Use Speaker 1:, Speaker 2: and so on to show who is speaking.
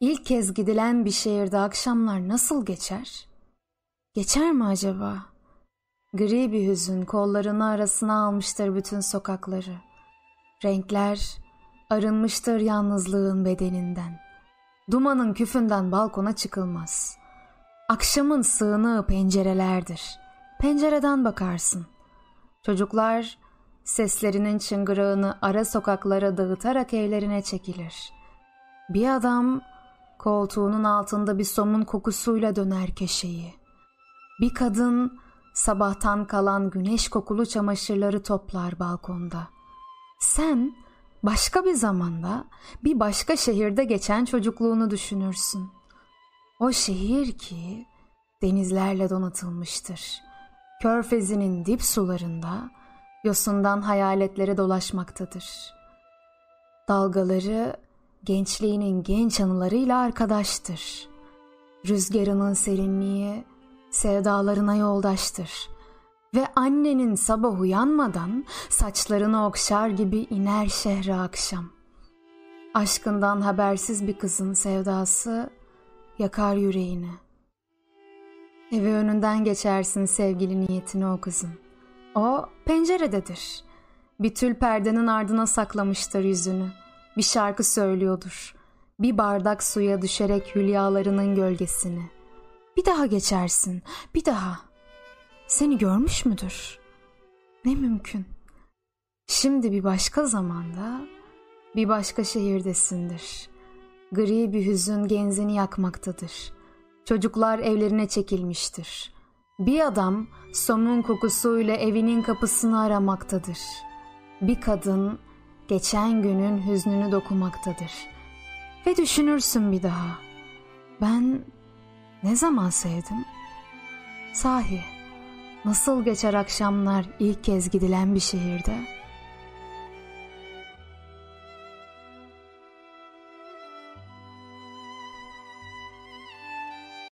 Speaker 1: İlk kez gidilen bir şehirde akşamlar nasıl geçer? Geçer mi acaba? Gri bir hüzün kollarını arasına almıştır bütün sokakları. Renkler arınmıştır yalnızlığın bedeninden. Dumanın küfünden balkona çıkılmaz. Akşamın sığınağı pencerelerdir. Pencereden bakarsın. Çocuklar seslerinin çıngırağını ara sokaklara dağıtarak evlerine çekilir. Bir adam koltuğunun altında bir somun kokusuyla döner köşeyi. Bir kadın sabahtan kalan güneş kokulu çamaşırları toplar balkonda. Sen başka bir zamanda bir başka şehirde geçen çocukluğunu düşünürsün. O şehir ki denizlerle donatılmıştır. Körfezinin dip sularında yosundan hayaletlere dolaşmaktadır. Dalgaları gençliğinin genç anılarıyla arkadaştır. Rüzgarının serinliği sevdalarına yoldaştır. Ve annenin sabah uyanmadan saçlarını okşar gibi iner şehre akşam. Aşkından habersiz bir kızın sevdası yakar yüreğini. Evi önünden geçersin sevgili niyetini o kızın. O pencerededir. Bir tül perdenin ardına saklamıştır yüzünü. Bir şarkı söylüyordur. Bir bardak suya düşerek hülyalarının gölgesini. Bir daha geçersin, bir daha. Seni görmüş müdür? Ne mümkün. Şimdi bir başka zamanda, bir başka şehirdesindir. Gri bir hüzün genzini yakmaktadır. Çocuklar evlerine çekilmiştir. Bir adam somun kokusuyla evinin kapısını aramaktadır. Bir kadın geçen günün hüznünü dokumaktadır. Ve düşünürsün bir daha. Ben ne zaman sevdim? Sahi, nasıl geçer akşamlar ilk kez gidilen bir şehirde?''